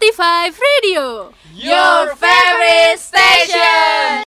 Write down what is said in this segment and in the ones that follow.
45 Radio, your favorite station.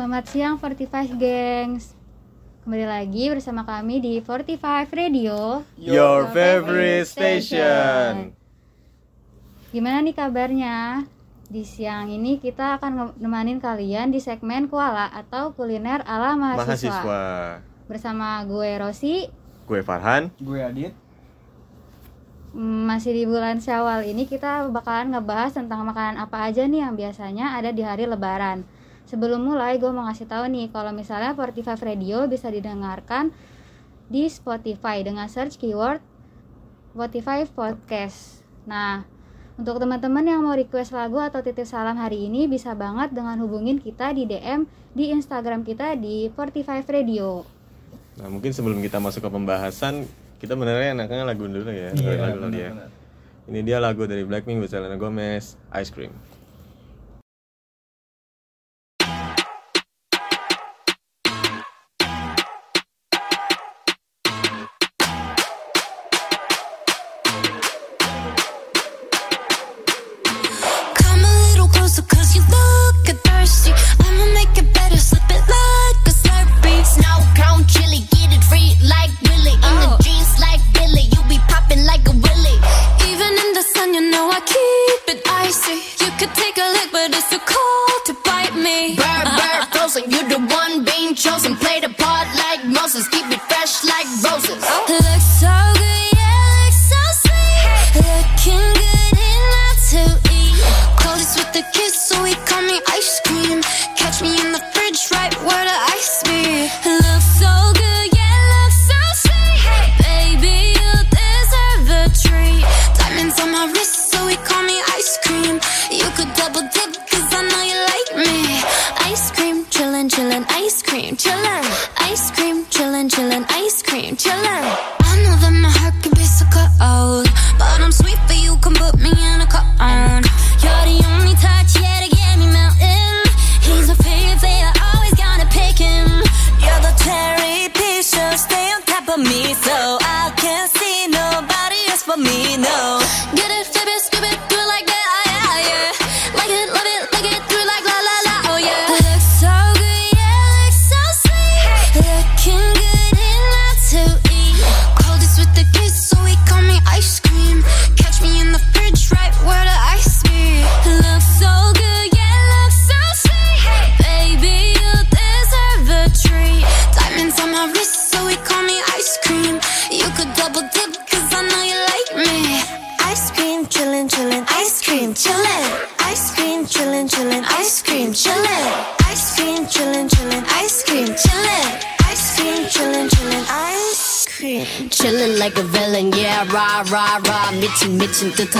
Selamat siang 45 gengs. Kembali lagi bersama kami di 45 Radio. Your favorite station. Gimana nih kabarnya? Di siang ini kita akan nemanin kalian di segmen Kuala atau kuliner ala mahasiswa. mahasiswa. Bersama gue Rosi, gue Farhan, gue Adit. Mm, masih di bulan Syawal ini kita bakalan ngebahas tentang makanan apa aja nih yang biasanya ada di hari lebaran. Sebelum mulai, gue mau ngasih tahu nih kalau misalnya 45 Radio bisa didengarkan di Spotify dengan search keyword Spotify Podcast. Nah, untuk teman-teman yang mau request lagu atau titip salam hari ini bisa banget dengan hubungin kita di DM di Instagram kita di 45 Radio. Nah, mungkin sebelum kita masuk ke pembahasan, kita benernya enaknya lagu dulu ya. Iya, lagu, lagu, ya. Ini dia lagu dari Blackpink Selena Gomez, Ice Cream.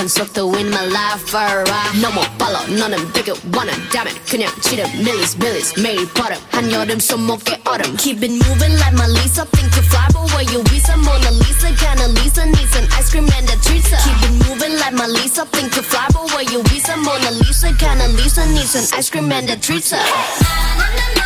미친 듯한 속도 in my life, alright. 너무 빨라, 너는 되게 원한다면 그냥 지름, millies, millies. 매일 버릇, 한여름 손목에 얼음. Keep it moving like my Lisa. Think you fly, but where you visa? Mona Lisa, kinda Lisa, needs an ice cream and a treat. Keep it moving like my Lisa. Think you fly, but where you visa? Mona Lisa, kinda Lisa, needs an ice cream and a treat. Ice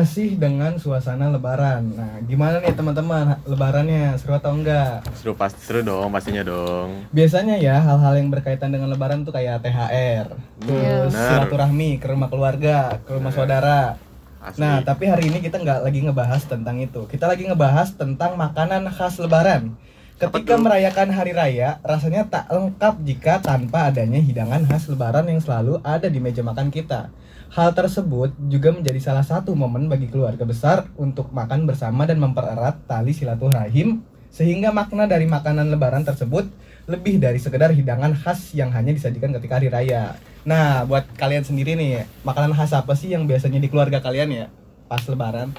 Masih dengan suasana lebaran. Nah, gimana nih teman-teman? Lebarannya seru atau enggak? Seru pasti seru dong, pastinya dong. Biasanya ya hal-hal yang berkaitan dengan lebaran tuh kayak THR, terus Benar. silaturahmi ke rumah keluarga, ke rumah saudara. Asli. Nah, tapi hari ini kita nggak lagi ngebahas tentang itu. Kita lagi ngebahas tentang makanan khas lebaran. Ketika merayakan hari raya, rasanya tak lengkap jika tanpa adanya hidangan khas lebaran yang selalu ada di meja makan kita. Hal tersebut juga menjadi salah satu momen bagi keluarga besar untuk makan bersama dan mempererat tali silaturahim sehingga makna dari makanan lebaran tersebut lebih dari sekedar hidangan khas yang hanya disajikan ketika hari raya. Nah, buat kalian sendiri nih, makanan khas apa sih yang biasanya di keluarga kalian ya pas lebaran?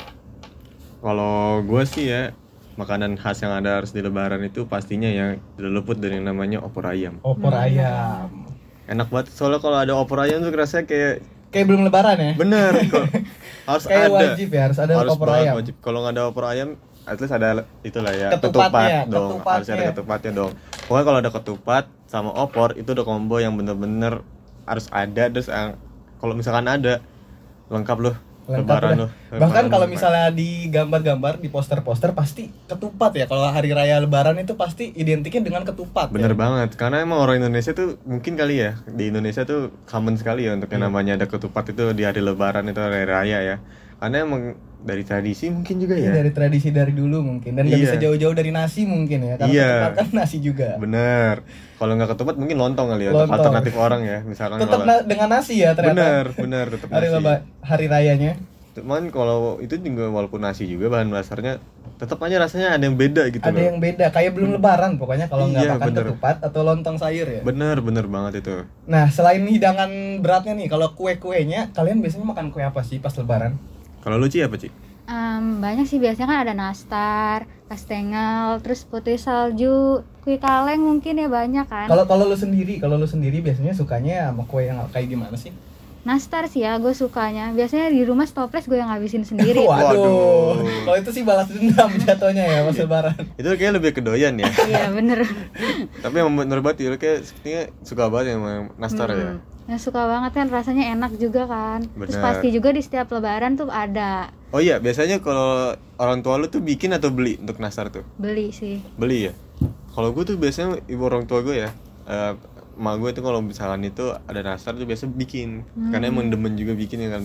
Kalau gue sih ya, makanan khas yang ada harus di lebaran itu pastinya yang luput dari yang namanya opor ayam. Opor ayam. Enak banget, soalnya kalau ada opor ayam tuh rasanya kayak Kayak belum lebaran ya? bener kok. harus Kayak ada. wajib ya, harus ada opor banget ayam. Wajib. Kalau nggak ada opor ayam, at least ada itulah ya Ketupatnya, ketupat dong. ketupatnya. Harus ada ketupatnya dong. Pokoknya kalau ada ketupat sama opor itu udah combo yang bener-bener harus ada terus yang kalau misalkan ada lengkap loh lebaran loh. Bahkan kalau misalnya di gambar-gambar di poster-poster pasti ketupat ya. Kalau hari raya lebaran itu pasti identiknya dengan ketupat. Bener ya. banget, karena emang orang Indonesia tuh mungkin kali ya di Indonesia tuh common sekali ya untuk yang Iya. namanya ada ketupat itu di hari Lebaran itu hari raya ya. Karena emang dari tradisi mungkin juga Ya, dari tradisi dari dulu mungkin. Dan nggak Iya. bisa jauh-jauh dari nasi mungkin ya karena Iya. kan nasi juga. Bener kalau nggak ketupat mungkin lontong kali ya Lontong. alternatif orang ya misalkan tetap kalau na- dengan nasi ya ternyata. Bener bener tetap hari nasi. Leba hari rayanya. Cuman kalau itu juga walaupun nasi juga bahan dasarnya tetap aja rasanya ada yang beda gitu ada loh. yang beda kayak belum lebaran pokoknya kalau nggak Iya, makan bener. ketupat atau lontong sayur ya. Bener bener banget itu. Nah selain hidangan beratnya nih kalau kue kuenya kalian biasanya makan kue apa sih pas lebaran kalau lu Ci apa Ci? Em, banyak sih biasanya kan ada nastar, kastengel, terus putih salju, kue kaleng mungkin ya banyak kan. kalau kalau lu sendiri kalau lu sendiri biasanya sukanya sama kue yang kayak gimana sih Nastar sih ya gue sukanya. Biasanya di rumah stoples gue yang ngabisin sendiri. waduh Waduh. kalau itu sih balas dendam jatuhnya ya pas lebaran itu kayak lebih kedoyan ya Iya bener. tapi yang menurut Bati lu kayak sepertinya suka banget yang sama nastar ya Hmm. Ya, suka banget kan rasanya enak juga kan. Terus pasti juga di setiap lebaran tuh ada. Oh iya biasanya kalau orang tua lu tuh bikin atau beli untuk nastar tuh? Beli sih. beli ya? Kalau gue tuh biasanya ibu orang tua gue ya eh emak gue tuh kalau misalkan itu ada nastar tuh biasa bikin. Karena emang demen juga bikin ya kan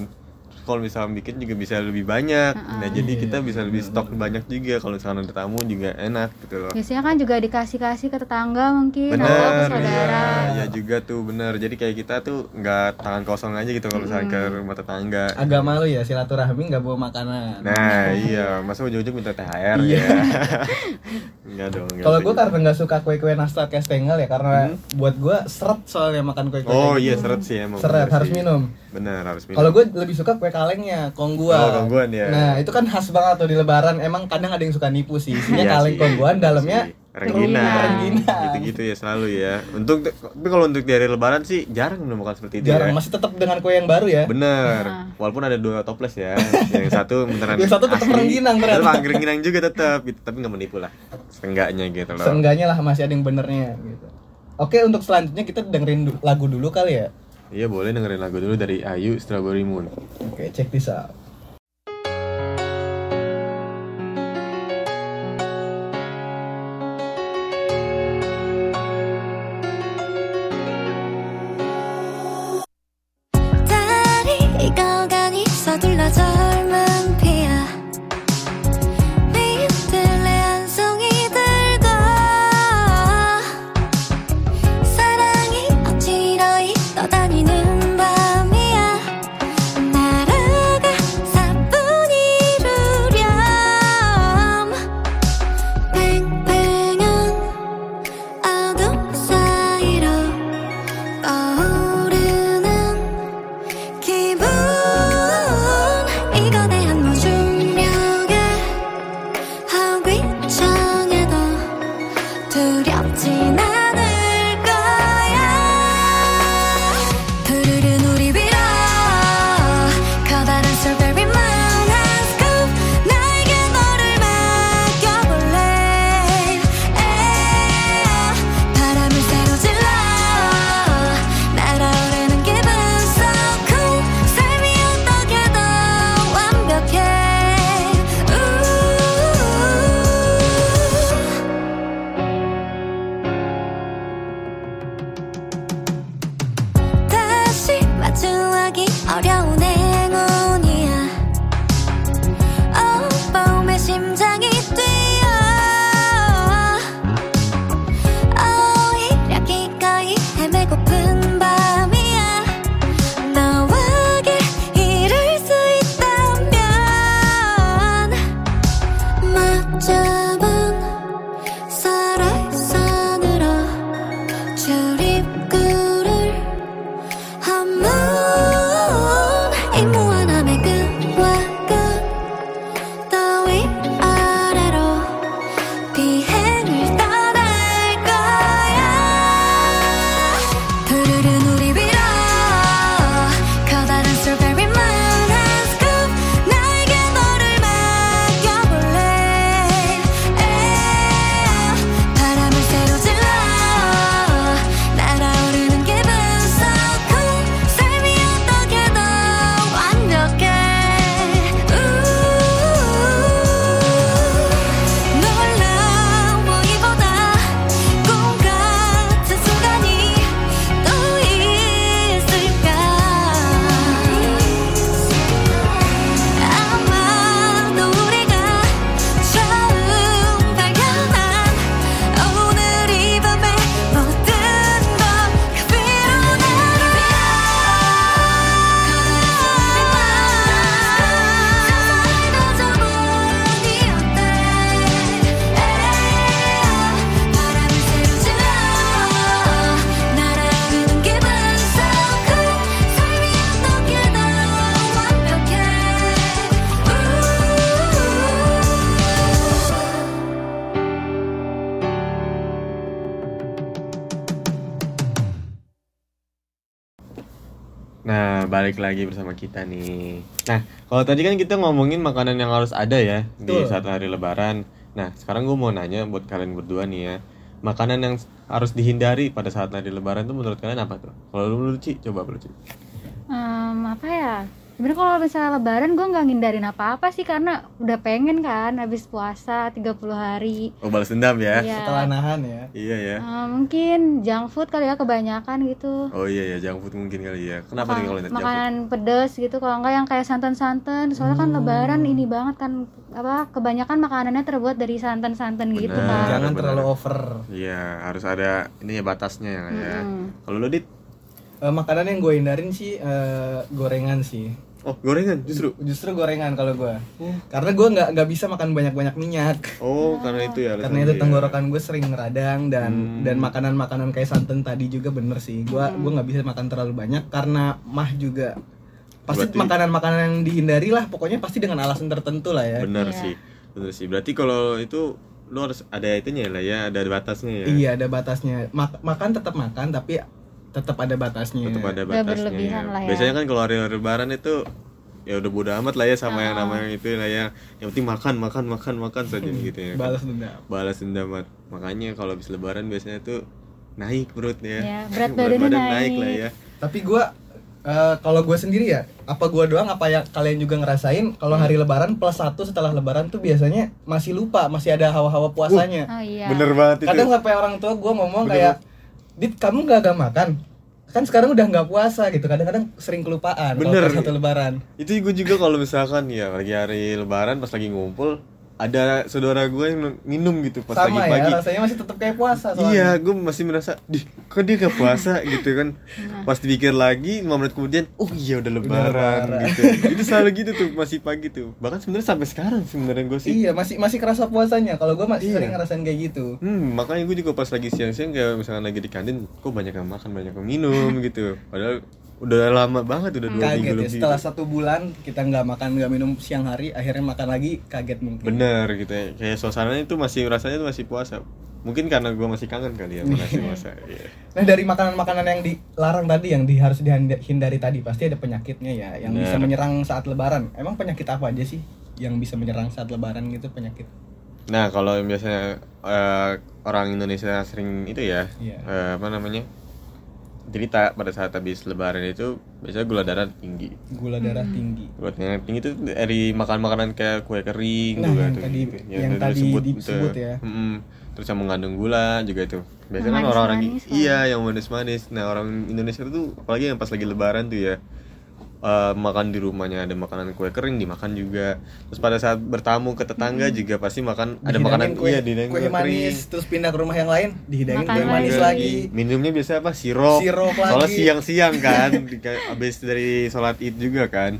kalau misalkan bikin juga bisa lebih banyak. Nah jadi kita bisa lebih stok banyak juga. Kalau misalkan ada tamu juga enak gitu loh. Biasanya kan juga dikasih-kasih ke tetangga mungkin. Atau ke bener saudara. iya ya juga tuh bener jadi kayak kita tuh nggak tangan kosong aja gitu kalau misalkan ke rumah tetangga. Agak malu ya silaturahmi nggak bawa makanan. Nah iya. Masa ujung-ujung minta THR Iya. ya? Enggak dong nggak Kalau gue karena nggak suka kue-kue nastar kastengel ya karena buat gue seret soalnya makan kue-kue. oh iya gitu. seret sih emang Seret bener harus sih. minum. Bener harus minum Kalau gue lebih suka kue kalengnya, kongguan. Oh, kongguan, ya. Nah itu kan khas banget tuh di Lebaran. Emang kadang ada yang suka nipu sih. Isinya Iya kaleng sih. kongguan, dalamnya rengginang. rengginang. Gitu-gitu ya selalu ya. Untuk tapi kalau untuk di hari lebaran sih jarang menemukan seperti itu Jarang, ya. masih tetap dengan kue yang baru ya. Bener. Nah. Walaupun ada dua toples ya. yang satu beneran Yang satu tetap rengginang ternyata. tetap rengginang juga tetap gitu. Tapi nggak menipu lah. Seenggaknya gitu loh. Seenggaknya lah masih ada yang benernya gitu. Oke untuk selanjutnya kita dengerin lagu dulu kali ya. Iya boleh dengerin lagu dulu dari Ayu Strawberry Moon. Oke check this out. Balik lagi bersama kita nih. Nah, kalau tadi kan kita ngomongin makanan yang harus ada ya di saat hari Lebaran. Nah, sekarang gue mau nanya buat kalian berdua nih ya, makanan yang harus dihindari pada saat hari Lebaran tuh menurut kalian apa tuh? Kalau lu dulu Ci, coba lu Ci. Em, apa ya sebenarnya kalau misalnya lebaran gue nggak ngindarin apa-apa sih karena udah pengen kan habis puasa 30 hari Oh, balas dendam ya? Iya. Setelah nahan ya. Iya ya. Eh, mungkin junk food kali ya kebanyakan gitu Oh iya ya, junk food mungkin kali ya. Kenapa nih kalau junk food? makanan pedes gitu kalau enggak yang kayak santan-santan soalnya kan lebaran ini banget kan apa kebanyakan makanannya terbuat dari santan-santan gitu kan Jangan benar. terlalu over. Iya, harus ada ini ya batasnya ya. ya. Mm-mm. Kalau lu dit, Eh, makanan yang gue hindarin sih eh, gorengan sih. Oh gorengan justru. Justru gorengan kalau gue. Karena gue nggak nggak bisa makan banyak-banyak minyak. Oh, karena itu ya. Karena itu ya. tenggorokan gue sering radang dan Hmm. dan makanan-makanan kayak santan tadi juga bener sih. Gua Hmm. gua nggak bisa makan terlalu banyak karena mah juga pasti Berarti- makanan-makanan yang dihindari lah. Pokoknya pasti dengan alasan tertentu lah ya. Benar Iya. sih, benar sih. Berarti kalau itu lu harus ada itunya lah ya, ada batasnya ya. Iya ada batasnya. Mak- makan tetap makan tapi tetap ada batasnya. Tetap ada batasnya. berlebihan lah ya. Biasanya kan kalau hari lebaran itu ya udah bodo amat lah ya sama yang Ah. namanya itu lah ya. Yang penting makan, makan, makan, makan saja gitu ya. kan. Balas dendam. Balas dendam. Makanya kalau habis lebaran biasanya tuh naik perutnya. Ya, berat badannya badan naik. lah ya. Tapi gua eh, kalau gue sendiri ya, apa gua doang apa ya kalian juga ngerasain kalau hari lebaran plus satu setelah lebaran tuh biasanya masih lupa, masih ada hawa-hawa puasanya. oh iya Bener banget itu. kadang sampai orang tua gue ngomong Bener kayak dit kamu gak agak makan kan sekarang udah nggak puasa gitu kadang-kadang sering kelupaan Bener. pas satu lebaran itu gue juga kalau misalkan ya lagi hari lebaran pas lagi ngumpul ada saudara gue yang minum gitu pas sama lagi ya pagi. rasanya masih tetap kayak puasa iya soalnya gue masih merasa di kok dia gak puasa? gitu kan. Pas dipikir lagi 5 menit kemudian oh iya udah lebaran, lebaran. gitu. Itu selalu gitu tuh masih pagi tuh. Bahkan sebenarnya sampai sekarang sebenarnya gue sih. Iya masih masih kerasa puasanya. Kalau gue masih Iya. sering ngerasain kayak gitu. Hmm, makanya gue juga pas lagi siang-siang kayak misalkan lagi di kantin, kok banyak yang makan, banyak yang minum gitu. Padahal udah lama banget, udah dua minggu kaget ya lebih. setelah satu bulan kita nggak makan nggak minum siang hari akhirnya makan lagi kaget mungkin Bener gitu ya, kayak suasananya itu masih rasanya tuh masih puasa. Mungkin karena gue masih kangen kali ya nasi puasa. Iya. Nah dari makanan-makanan yang dilarang tadi yang di, harus dihindari tadi pasti ada penyakitnya ya yang Bener. bisa menyerang saat lebaran. Emang penyakit apa aja sih yang bisa menyerang saat lebaran gitu penyakit? Nah kalau yang biasanya eh, orang Indonesia sering itu ya, Iya. eh, apa namanya? Cerita pada saat habis lebaran itu biasanya gula darah tinggi. Gula darah tinggi. Gula darah tinggi itu dari makan makanan kayak kue kering Nah, juga yang tuh, tadi- gitu. yang tadi disebut tuh. ya. Mm-mm. Terus yang mengandung gula juga itu. Biasanya Yang kan orang-orang manis-manis kan. iya yang manis-manis. Nah, orang Indonesia itu apalagi yang pas lagi lebaran tuh ya. Eh, makan di rumahnya ada makanan kue kering dimakan juga. Terus pada saat bertamu ke tetangga juga pasti makan ada Dihidangin makanan kue, iya dihidangin kue kue manis kering. terus pindah ke rumah yang lain dihidangin Makan kue manis lagi. lagi. Minumnya biasa apa? Sirup. Sirup Soalnya lagi. siang-siang kan, di- kayak abis dari sholat id juga kan.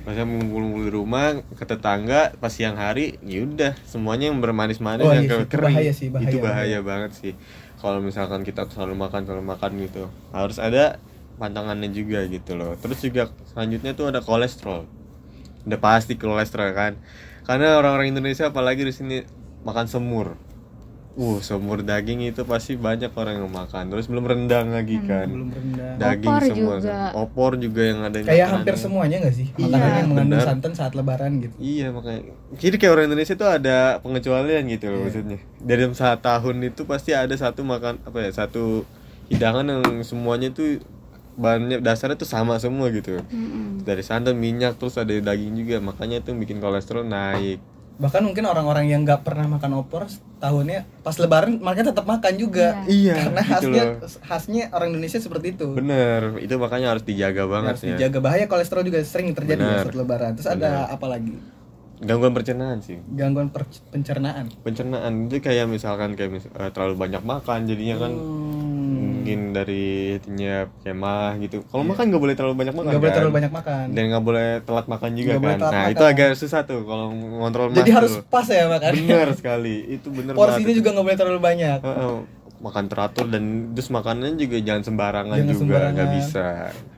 Pasnya ngumpul-ngumpul di rumah ke tetangga pas siang hari, yaudah semuanya yang bermanis-manis Oh, yang iya kering. bahaya sih, bahaya, itu bahaya, bahaya. banget sih. Kalau misalkan kita selalu makan selalu makan gitu, harus ada pantangannya juga gitu loh. Terus juga selanjutnya tuh ada kolesterol. Udah pasti kolesterol kan. Karena orang-orang Indonesia apalagi di sini makan semur. Uh, semur daging itu pasti banyak orang yang makan. Terus belum rendang lagi kan. Belum rendang. Daging Opor semua. juga. Opor juga yang ada Kayak hampir semuanya nggak sih Iya. makanan yang mengandung Benar. santan saat lebaran gitu. Iya makanya Jadi kayak orang Indonesia tuh ada pengecualian gitu loh Iya. maksudnya Dalam satu tahun itu pasti ada satu makan apa ya Satu hidangan yang semuanya tuh Bahannya dasarnya tuh sama semua gitu Mm-mm. Dari santan, minyak, terus ada daging juga Makanya itu bikin kolesterol naik Bahkan mungkin orang-orang yang nggak pernah makan opor tahunnya pas lebaran mereka tetap makan juga. Iya Karena gitu khasnya loh. khasnya orang Indonesia seperti itu. Bener, itu makanya harus dijaga banget harus ya dijaga bahaya kolesterol juga sering terjadi ya saat lebaran. Terus Benar. ada apa lagi? Gangguan pencernaan sih Gangguan per- pencernaan. Pencernaan itu kayak misalkan kayak mis- eh, terlalu banyak makan jadinya kan Hmm. Mungkin dari itunya kemah gitu. Kalau makan nggak boleh terlalu banyak makan. Nggak boleh kan? terlalu banyak makan. Dan nggak boleh telat makan juga boleh kan. Nah makan. itu agak susah tuh kalau ngontrol Jadi harus tuh. pas ya makan. Bener sekali. Itu bener Porsinya banget. juga nggak boleh terlalu banyak. Heeh. Makan teratur dan terus makanannya juga jangan sembarangan Jangan juga nggak bisa.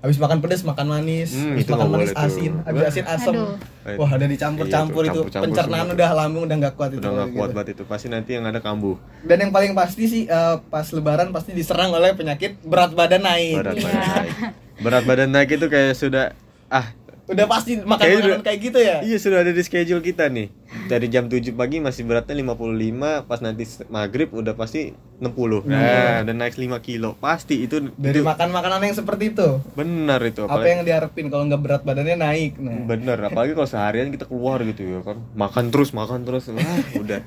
Habis makan pedas makan manis, Hmm, habis itu makan manis boleh tuh. asin, habis asin asam. Aduh. Wah, udah dicampur-campur Iya tuh, itu. Pencernaan udah lambung udah nggak kuat itu. Udah nggak gitu. kuat banget itu pasti nanti yang ada kambuh. Dan yang paling pasti sih eh, pas lebaran pasti diserang oleh penyakit berat badan naik. Berat Iya. badan naik. berat badan naik itu kayak sudah ah Udah pasti makan makanan udah- kayak gitu ya. iya sudah ada di schedule kita nih dari jam 7 pagi masih beratnya 55 pas nanti maghrib udah pasti 60 nah dan naik 5 kilo pasti itu Dari itu makan makanan yang seperti itu. benar itu Apa yang diharapin kalau nggak berat badannya naik. Nah. bener apalagi kalau seharian kita keluar gitu ya kan makan terus makan terus wah udah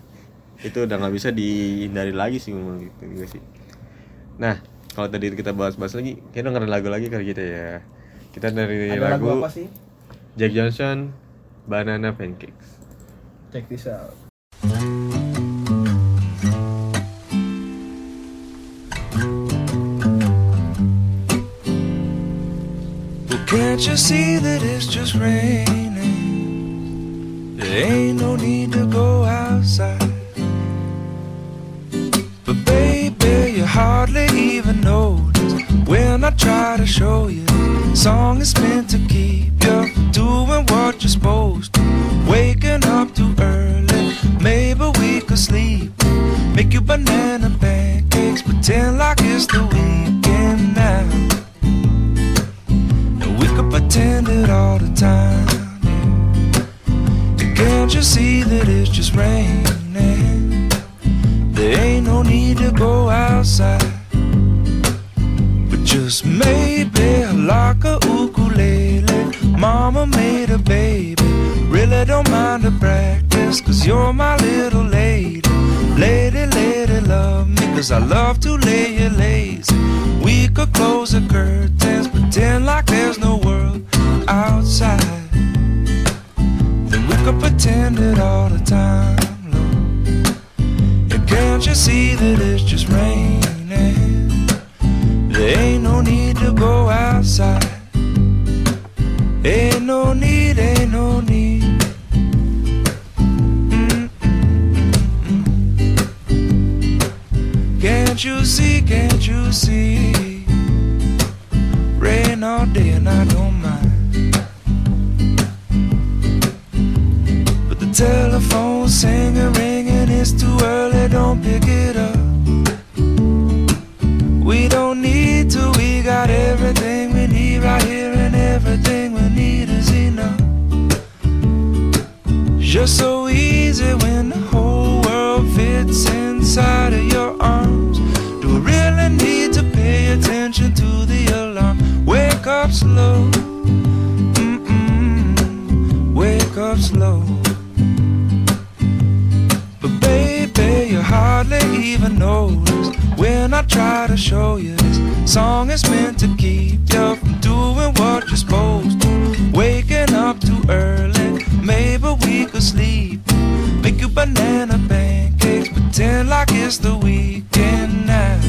itu udah nggak bisa dihindari lagi sih ngomong gitu juga sih nah kalau tadi kita bahas-bahas lagi kita dengerin lagu lagi kali kita ya kita dari Ada lagu lagu, apa sih? Jack Johnson Banana Pancakes Check this out. Well, can't you see that it's just raining? There ain't no need to go outside. But baby, you hardly even notice when I try to show you. Song is meant to keep you doing what you're supposed to. Banana pancakes, pretend like it's the weekend now. And we could pretend it all the time. Can't you see that it's just raining? There ain't no need to go outside. But just maybe like a ukulele. Mama made a baby. Really don't mind the practice, cause you're my little lady, cause I love to lay you lazy. We could close the curtains, pretend like there's no world outside. Then we could pretend it all the time, Lord. And can't you see that it's just raining? There ain't no need to go outside. Ain't no need, ain't no Can't you see, can't you see? Rain all day and I don't mind. But the telephone singing, ringing, it's too early, don't pick it up. We don't need to, we got everything we need right here, and everything we need is enough. Just so Wake up slow, mm-mm, wake up slow. But baby, you hardly even notice when I try to show you this song is meant to keep you from doing what you're supposed to. Waking up too early, maybe we could sleep. Make you banana pancakes, pretend like it's the weekend now.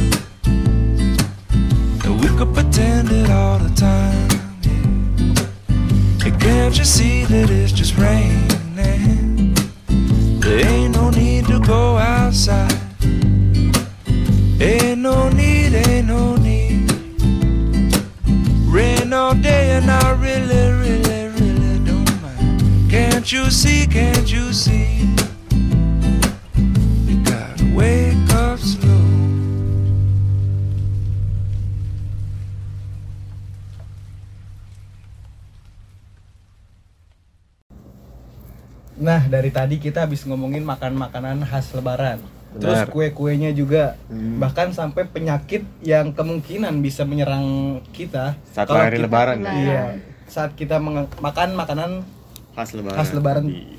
And we could pretend it all the time. Can't you see that it's just raining? There ain't no need to go outside. Ain't no need, ain't no need. Rain all day and I really, really, really don't mind. Can't you see, can't you see? Nah, dari tadi kita habis ngomongin makan makanan khas lebaran. Terus Benar. kue-kuenya juga. Hmm. Bahkan sampai penyakit yang kemungkinan bisa menyerang kita Saat hari kita- lebaran ya. Iya. Saat kita makan makanan khas lebaran khas lebaran Iya.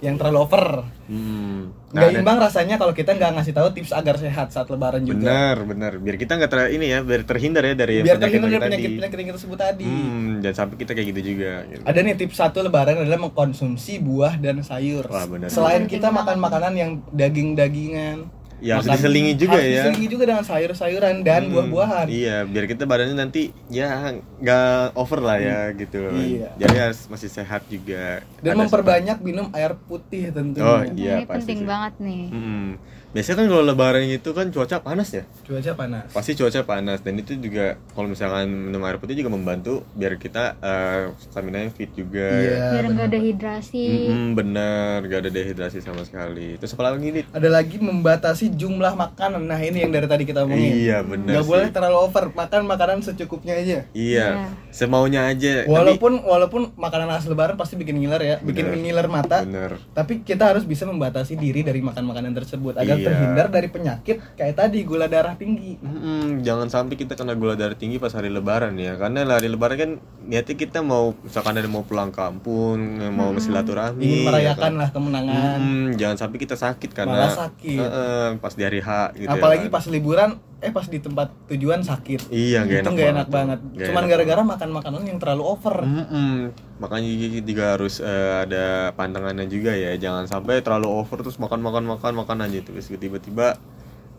Yang terlalu over. hmm. Nggak dan- imbang rasanya kalau kita nggak ngasih tahu tips agar sehat saat lebaran juga. benar benar biar kita nggak ter ini ya biar terhindar ya dari Biar terhindar dari penyakit-penyakit penyakit-penyakit yang tersebut tadi. hmm, jangan sampai kita kayak gitu juga gitu. Ada nih tips satu lebaran adalah mengkonsumsi buah dan sayur. Wah, benar. Selain kita makan makanan yang daging-dagingan. Ya, harus diselingi juga harus ya. diselingi juga dengan sayur-sayuran dan Hmm, buah-buahan. Iya, biar kita badannya nanti ya nggak over lah ya gitu. Iya. Jadi harus masih sehat juga. Dan Ada memperbanyak minum air putih tentunya. Oh, Iya, ini pasti penting sih. banget nih. Hmm. Biasanya kan kalau lebaran itu kan cuaca panas ya. Cuaca panas. Pasti cuaca panas dan itu juga kalau misalkan minum air putih juga membantu biar kita eh, stamina fit juga. Iya. Biar nggak dehidrasi. Mm-mm, bener, gak ada dehidrasi sama sekali. Terus apa lagi nih? Ada lagi membatasi jumlah makanan. Nah, ini yang dari tadi kita omongin. Iya, bener Nggak sih. boleh terlalu over, makan makanan secukupnya aja. Iya, Iya. semaunya aja. Tapi- Walaupun walaupun makanan khas lebaran pasti bikin ngiler ya, bikin Bener. ngiler mata. bener. Tapi kita harus bisa membatasi diri dari makan makanan tersebut agar Iya. terhindar dari penyakit kayak tadi gula darah tinggi. Mm, jangan sampai kita kena gula darah tinggi pas hari lebaran ya karena hari lebaran kan niatnya kita mau misalkan ada mau pulang kampung mau silaturahmi Ingin ya merayakan kan. lah kemenangan. Mm, jangan sampai kita sakit karena Malah sakit. Heeh, pas di hari H gitu ya Apalagi kan. pas liburan, eh pas di tempat tujuan sakit. Iya, nggak Itu enak enak banget. banget. Nggak Cuman gara-gara makan makanan yang terlalu over. Mm-mm. makanya juga- harus eh, ada pantangannya juga ya jangan sampai terlalu over terus makan makan makan makan aja terus tiba-tiba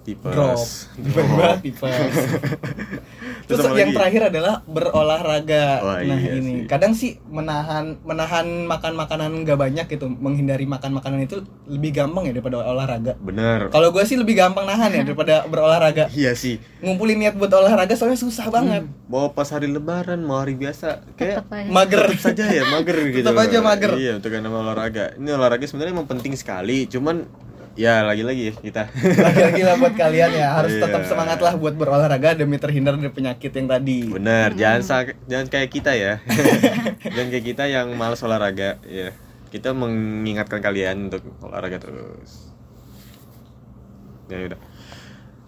tipes Drop. Tiba-tiba tipes. Terus yang lagi? terakhir adalah berolahraga. Wah, nah iya ini sih. kadang sih menahan menahan makan makanan nggak banyak gitu, menghindari makan makanan itu lebih gampang ya daripada olahraga. bener Kalau gue sih lebih gampang nahan ya daripada berolahraga. iya sih Ngumpulin niat buat olahraga soalnya susah banget. mau pas hari lebaran mau hari biasa kayak. Mager. tetap saja ya mager gitu Tetap aja mager. iya untuk yang namanya olahraga ini olahraga sebenarnya emang penting sekali cuman ya lagi-lagi ya kita. Lagi-lagi lah buat kalian ya. Harus Iya. tetap semangat lah buat berolahraga demi terhindar dari penyakit yang tadi. bener jangan sa- jangan kayak kita ya. Jangan kayak kita yang malas olahraga ya. Kita mengingatkan kalian untuk olahraga terus. Ya udah.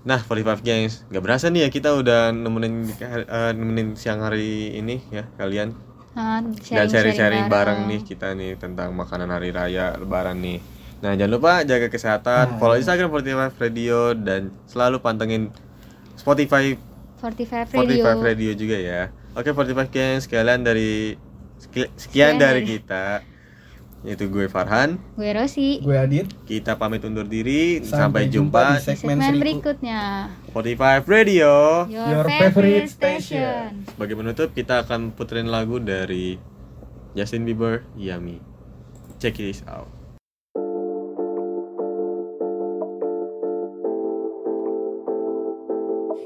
Nah 45 guys nggak berasa nih ya kita udah nemenin eh, nemenin siang hari ini ya kalian. Ah, dan sharing-sharing bareng bareng. nih kita nih tentang makanan hari raya lebaran nih nah jangan lupa jaga Nah. kesehatan follow instagram 45 radio dan selalu pantengin spotify 45 45 Radio. radio juga ya oke 45 geng sekalian dari sekian, Sekian dari dari- kita yaitu gue Farhan Gue Rosi. Gue Adit. kita pamit undur diri Sampai sampai, jumpa jumpa, di Segmen Segmen berikutnya. 45 radio Your, Your favorite, favorite station. station. sebagai penutup kita akan puterin lagu dari Justin Bieber Yummy check this out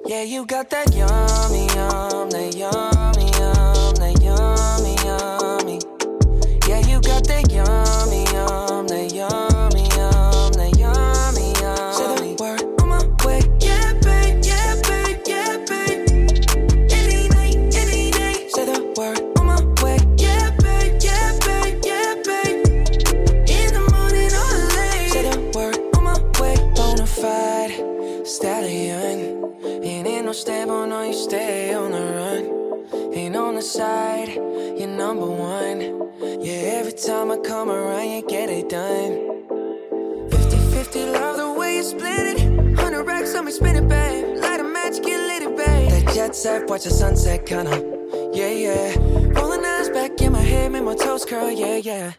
Yeah, you got that yummy, yum, that yum, stable, no, you stay on the run. Ain't on the side, you're number one. Yeah, every time I come around, you get it done. 50 50, love the way you split it. 100 racks on me, spin it, babe. Light a match, get lit, babe. That jet set, watch the sunset, kinda. Yeah, yeah. Rolling eyes back in my head, make my toes curl, yeah, yeah.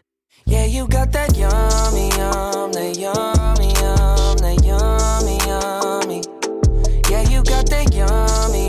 Yeah, you got that yummy, yum, that yummy, yum, that yummy, yummy. You got that yummy,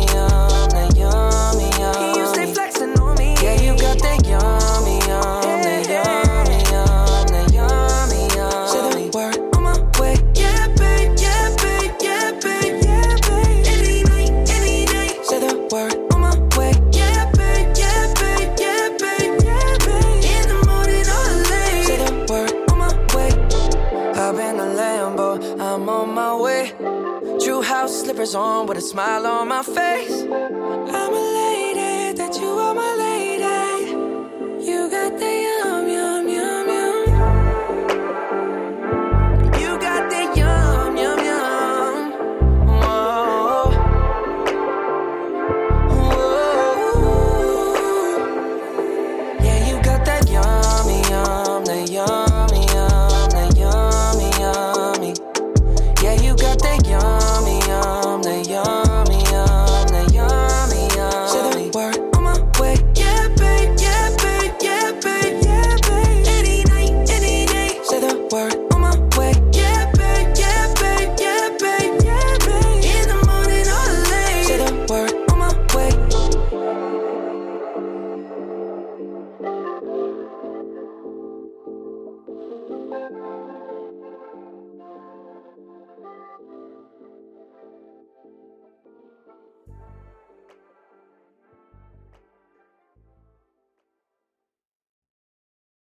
with a smile on my face.